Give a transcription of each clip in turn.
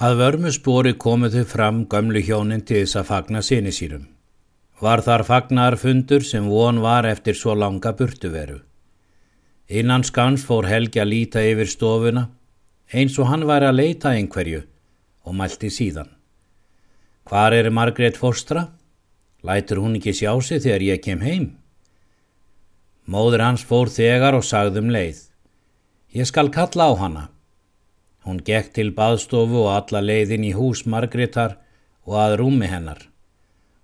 Að vörmuspori komu þau fram gömlu hjónin til þess að fagna sinni sínum. Var þar fagnarfundur sem von var eftir svo langa burtuveru. Innan skans fór Helgi að líta yfir stofuna eins og hann væri að leita einhverju og mælti síðan. Hvar er Margrét Fostra? Lætur hún ekki sjá sig þegar ég kem heim? Móður hans fór þegar og sagðum leið. Ég skal kalla á hana. Hún gekk til baðstofu og alla leiðin í hús Margrétar og að rúmi hennar.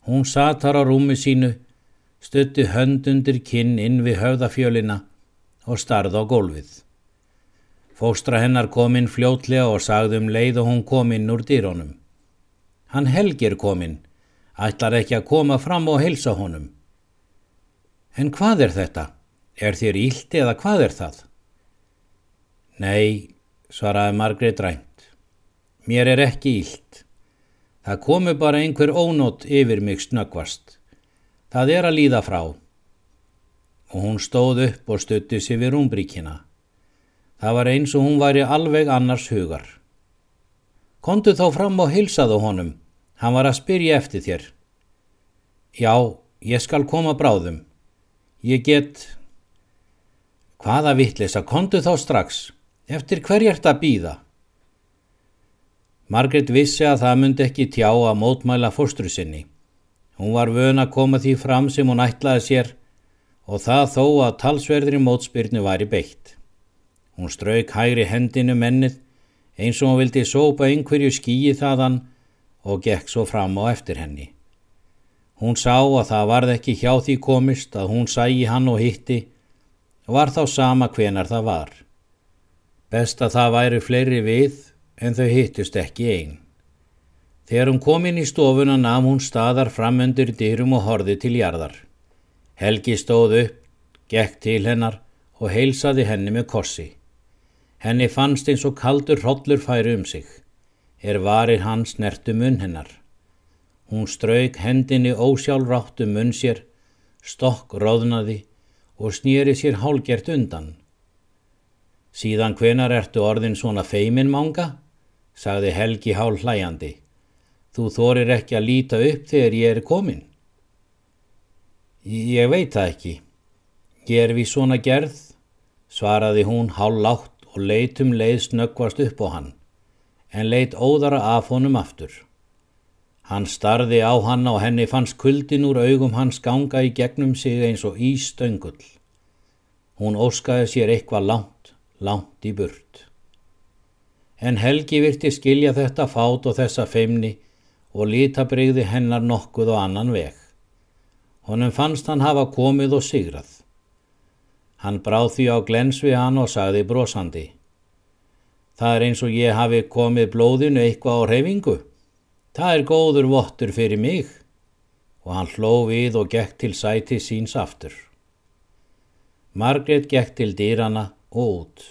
Hún satar á rúmi sínu, stutti hönd undir kinn inn við höfðafjölina og starð á gólfið. Fóstra hennar kom inn fljótlega og sagði um leið og hún kom inn úr dýrónum. Hann helgir kominn, ætlar ekki að koma fram og helsa honum. En hvað er þetta? Er þér íldi eða hvað er það? Nei, svaraði Margrét rænt. Mér er ekki ílt. Það komu bara einhver ónótt yfir mig snöggvast. Það er að líða frá. Og hún stóð upp og stutti sér við rúmbríkina. Það var eins og hún væri alveg annars hugar. Kondu þá fram og hilsaðu honum. Hann var að spyrja eftir þér. Já, ég skal koma bráðum. Ég get... Hvaða vittlisa, kondu þá strax. Eftir hverjart að býða? Margret vissi að það myndi ekki tjá að mótmæla fórstru sinni. Hún var vön að koma því fram sem hún ætlaði sér og það þó að talsverðri mótspyrnu væri beitt. Hún strauk hægri hendinu mennið eins og hún vildi sópa einhverju skíi þaðan og gekk svo fram á eftir henni. Hún sá að það varð ekki hjá því komist að hún sæi hann og hitti og var þá sama hvenar það var. Best að það væri fleiri við en þau hittust ekki einn. Þegar hún kom inn í stofuna nam hún staðar framöndur dyrum og horði til jarðar. Helgi stóð upp, gekk til hennar og heilsaði henni með korsi. Henni fannst eins og kaldur hrodlur færi um sig. Er varir hans nertu munn hennar. Hún strauk hendinni ósjálfráttu munn sér, stokk róðnaði og snýri sér hálgert undan. Síðan hvenar ertu orðin svona feimin manga? sagði Helgi hál hlæjandi. Þú þorir ekki að líta upp þegar ég er komin. Ég veit það ekki. Ég er við svona gerð, svaraði hún hál látt og leitum leið snöggvast upp á hann, en leit óðara af honum aftur. Hann starði á hann og henni fannst kuldin úr augum hans ganga í gegnum sig eins og ístöngull. Hún óskaði sér eitthvað langt langt í burt. En Helgi virti skilja þetta fát og þessa feimni og lítabrigði hennar nokkuð og annan veg. Honum fannst hann hafa komið og sigrað. Hann bráð því á glens við hann og sagði brosandi. Það er eins og ég hafi komið blóðinu eitthvað á reyfingu. Það er góður vottur fyrir mig. Og hann hló við og gekk til sæti síns aftur. Margret gekk til dýrana út.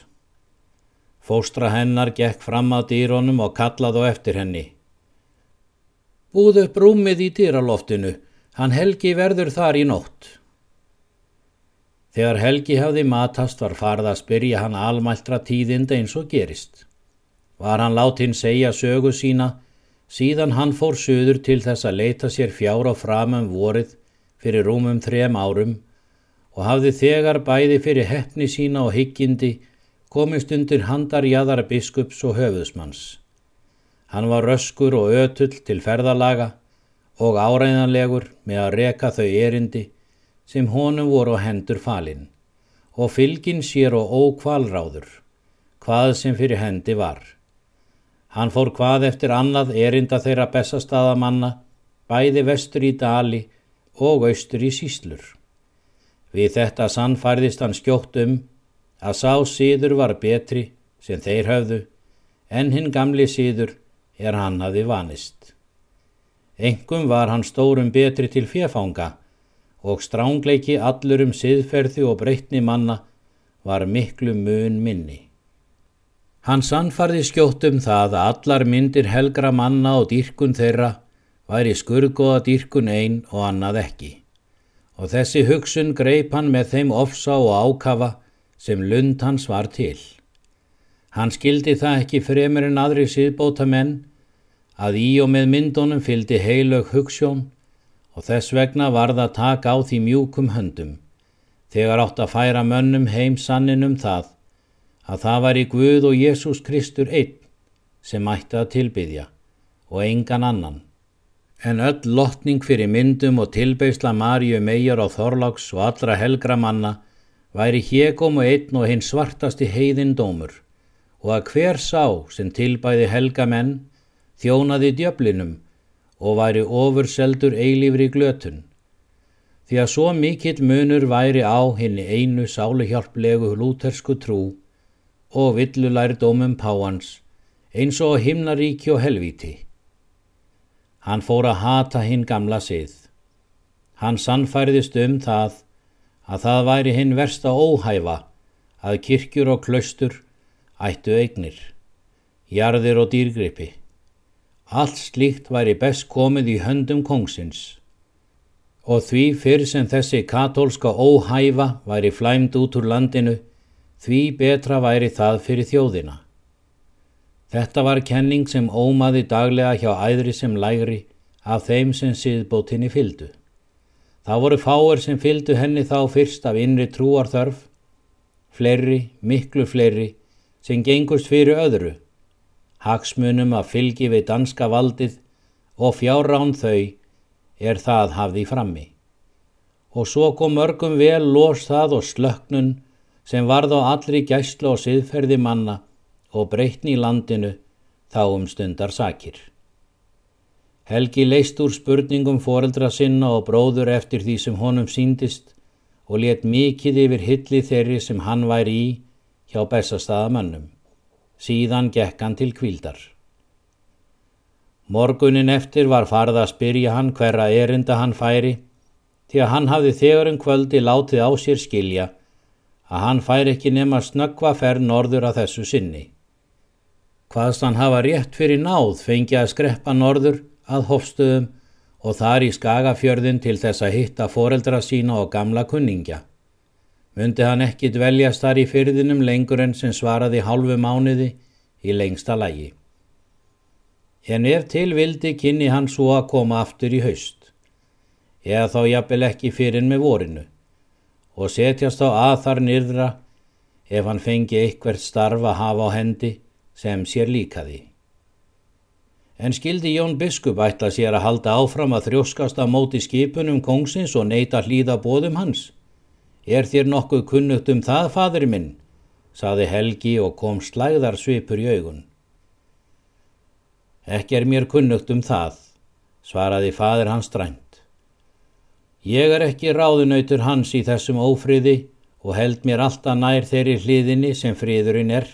Fóstra hennar gekk fram að dýrónum og kallaði á eftir henni. Búð upp rúmið í dýraloftinu, hann Helgi verður þar í nótt. Þegar Helgi hafði matast var farð að spyrja hann almæltra tíðinda eins og gerist. Var hann látin segja sögu sína, síðan hann fór söður til þess að leita sér fjár á framum vorið fyrir rúmum þrem árum og hafði þegar bæði fyrir hefni sína og hyggjindi komist undir handarjaðar biskups og höfuðsmanns. Hann var röskur og ötull til ferðalaga og áræðanlegur með að reka þau erindi sem honum voru á hendur falinn og fylgin sér og ókvalráður, hvað sem fyrir hendi var. Hann fór hvað eftir annað erinda þeirra bestastaðamanna, bæði vestur í dali og austur í síslur. Við þetta sannfærðist hann skjótt um að sá síður var betri sem þeir höfðu en hinn gamli síður er hann hafi vanist. Engum var hann stórum betri til fjefanga og strángleiki allur um siðferði og breytni manna var miklu mun minni. Hann sannfarði skjóttum það að allar myndir helgra manna og dýrkun þeirra væri skurgoða dýrkun einn og annað ekki og þessi hugsun greip hann með þeim ofsa og ákafa sem lund hans var til. Hann skildi það ekki fremur en aðri síðbóta menn að í og með myndunum fyldi heilög hugssjón og þess vegna varð að taka á því mjúkum höndum, þegar átt að færa mönnum heim sanninum það, að það var í Guð og Jésús Kristur einn sem ætti að tilbyðja og engan annan. En öll lotning fyrir myndum og tilbeisla Marju megar á Þorláks og allra helgra manna væri hégum og einn og hinn svartasti heiðin dómur og að hver sá sem tilbæði helga menn þjónaði djöflinum og væri ofurseldur eilífri glötun. Því að svo mikill munur væri á henni einu sáluhjálplegu lútersku trú og villulæri dómum páans eins og himnaríki og helvíti. Hann fór að hata hinn gamla sið. Hann sannfærðist um það að það væri hinn versta óhæfa að kirkjur og klaustur ættu eignir, jarðir og dýrgripi. Allt slíkt væri best komið í höndum kongsins og því fyrr sem þessi katólska óhæfa væri flæmd út úr landinu, því betra væri það fyrir þjóðina. Þetta var kenning sem ómaði daglega hjá æðri sem lægri af þeim sem síðbótinni fyldu. Það voru fáir sem fyldu henni þá fyrst af innri trúarþörf, fleiri, miklu fleiri, sem gengust fyrir öðru, hagsmunum að fylgi við danska valdið og fjárrán þau er það hafði frammi. Og svo kom mörgum vel los það og slöknun sem varð á allri gæslu og siðferði manna og breytni í landinu þá um stundar sakir. Helgi leist úr spurningum foreldra sinna og bróður eftir því sem honum síndist og let mikið yfir hilli þeirri sem hann væri í hjá bestastaðamannum. Síðan gekk hann til kvildar. Morgunin eftir var farð að spyrja hann hverra erinda hann færi því að hann hafði þegar um kvöldi látið á sér skilja að hann færi ekki nema snöggva ferð norður að þessu sinni. Hvaðst hann hafa rétt fyrir náð fengi að skreppa norður að hofstöðum og þar í skagafjörðin til þess að hitta foreldra sína og gamla kunningja. Mundi hann ekki dveljast þar í fyrðinum lengur en sem svaraði hálfu mánuði í lengsta lægi. En ef til vildi kynni hann svo að koma aftur í haust, eða þá jafnvel ekki fyrir með vorinu, og setjast á aðþar nýrdra ef hann fengi eitthvert starf að hafa á hendi sem sér líkaði. En skildi Jón Biskup ætla sér að halda áfram að þrjóskast á móti skipunum kongsins og neyta hlýða bóðum hans? Er þér nokkuð kunnugt um það, fadur minn? saði Helgi og kom slæðar svipur í augun. Ekki er mér kunnugt um það, svaraði fadur hans drænt. Ég er ekki ráðunautur hans í þessum ófriði og held mér alltaf nær þeirri hliðinni sem friðurinn er.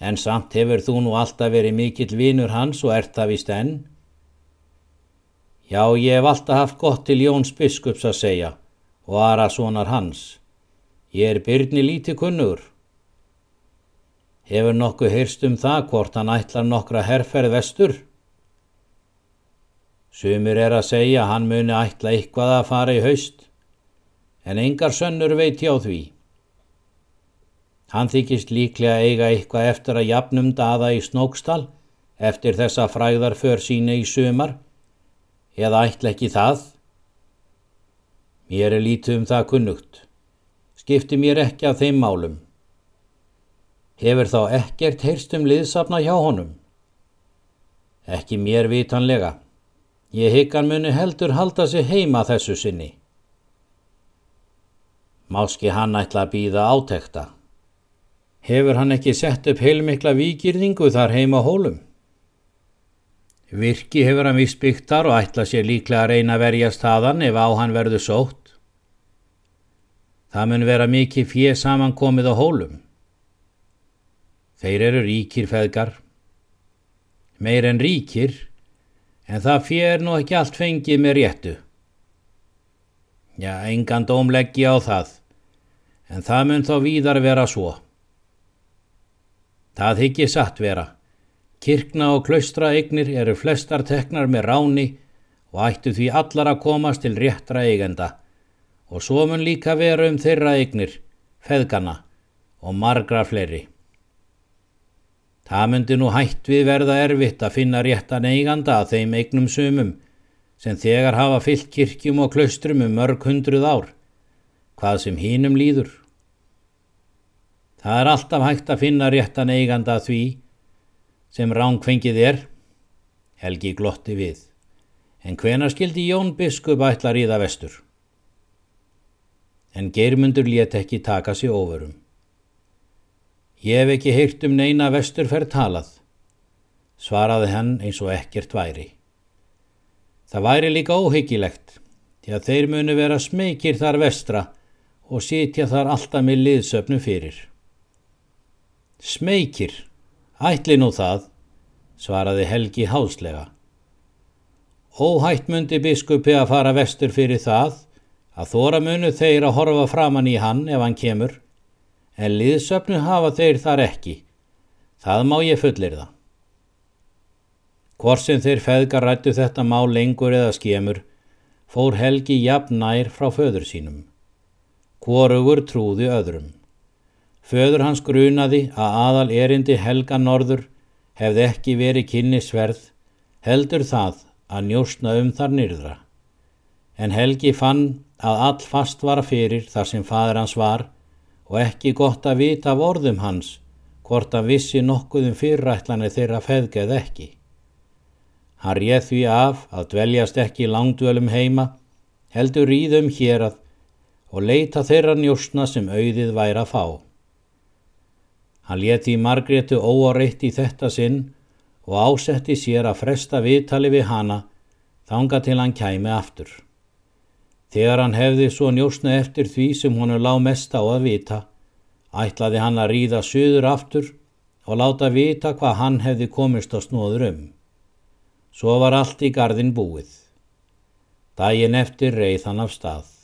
En samt hefur þú nú alltaf verið mikill vinur hans og ert það vist enn? Já, ég hef alltaf haft gott til Jóns biskups að segja og Arasonar hans. Ég er byrni líti kunnur. Hefur nokkuð heyrst um það hvort hann ætlar nokkra herrferð vestur? Sumir er að segja hann muni ætla eitthvað að fara í haust, en engar sönnur veit hjá því. Hann þykist líklega eiga eitthvað eftir að jafnum daða í snókstal eftir þessa fræðar för sína í sumar, eða ætla ekki það. Mér er lítið um það kunnugt. Skipti mér ekki af þeim málum. Hefur þá ekkert heyrst um liðsafna hjá honum? Ekki mér vitanlega. Ég higgan muni heldur halda sig heima þessu sinni. Máski hann ætla að býða átekta. Hefur hann ekki sett upp heilmikla vikirðingu þar heima hólum? Virki hefur hann vist byggtar og ætla sér líklega að reyna að verja staðan ef á hann verður sótt. Það mun vera mikið fjö samankomið á hólum. Þeir eru ríkir feðgar. Meir en ríkir, en það fjö er nú ekki allt fengið með réttu. Já, engan dómleggi á það, en það mun þá víðar vera svo. Það higgi satt vera. Kirkna og klaustra eignir eru flestar teknar með ráni og ættu því allar að komast til réttra eigenda og svo mun líka vera um þeirra eignir, feðgana og margra fleiri. Það myndi nú hætt við verða erfitt að finna réttan eiganda að þeim eignum sumum sem þegar hafa fyllt kirkjum og klaustrum um mörg hundruð ár, hvað sem hínum líður. Það er alltaf hægt að finna réttan eiganda að því sem ránkvengið er, Helgi glotti við, en hvena skildi Jón Biskup ætla ríða vestur? En geirmundur létt ekki taka sig ofurum. Ég hef ekki heyrt um neina vesturferð talað, svaraði hann eins og ekkert væri. Það væri líka óhyggilegt, því að þeir munu vera smekir þar vestra og sitja þar alltaf með liðsöfnu fyrir. Smekir, ætli nú það, svaraði Helgi háslega. Óhætt myndi biskupi að fara vestur fyrir það, að þóra munu þeir að horfa framann í hann ef hann kemur, en liðsöfnu hafa þeir þar ekki. Það má ég fullir það. Hvort sem þeir feðgar rættu þetta má lengur eða skemur, fór Helgi jafn nær frá föður sínum. Hvorugur trúði öðrum. Föður hans grunaði að aðal erindi Helga Norður hefði ekki verið kynnisverð, heldur það að njóstna um þar nyrðra. En Helgi fann að all fast var fyrir þar sem fadur hans var og ekki gott að vita af orðum hans hvort að vissi nokkuðum fyrrætlanir þeirra feðgeð ekki. Hann réð því af að dveljast ekki langdvölum heima, heldur íðum hér að og leita þeirra njósna sem auðið væri að fá. Hann leti Margretu óareitt í þetta sinn og ásetti sér að fresta viðtali við hana þanga til hann kæmi aftur. Þegar hann hefði svo njósna eftir því sem honu lág mest á að vita, ætlaði hann að ríða söður aftur og láta vita hvað hann hefði komist á snóður um. Svo var allt í gardin búið. Dægin eftir reið hann af stað.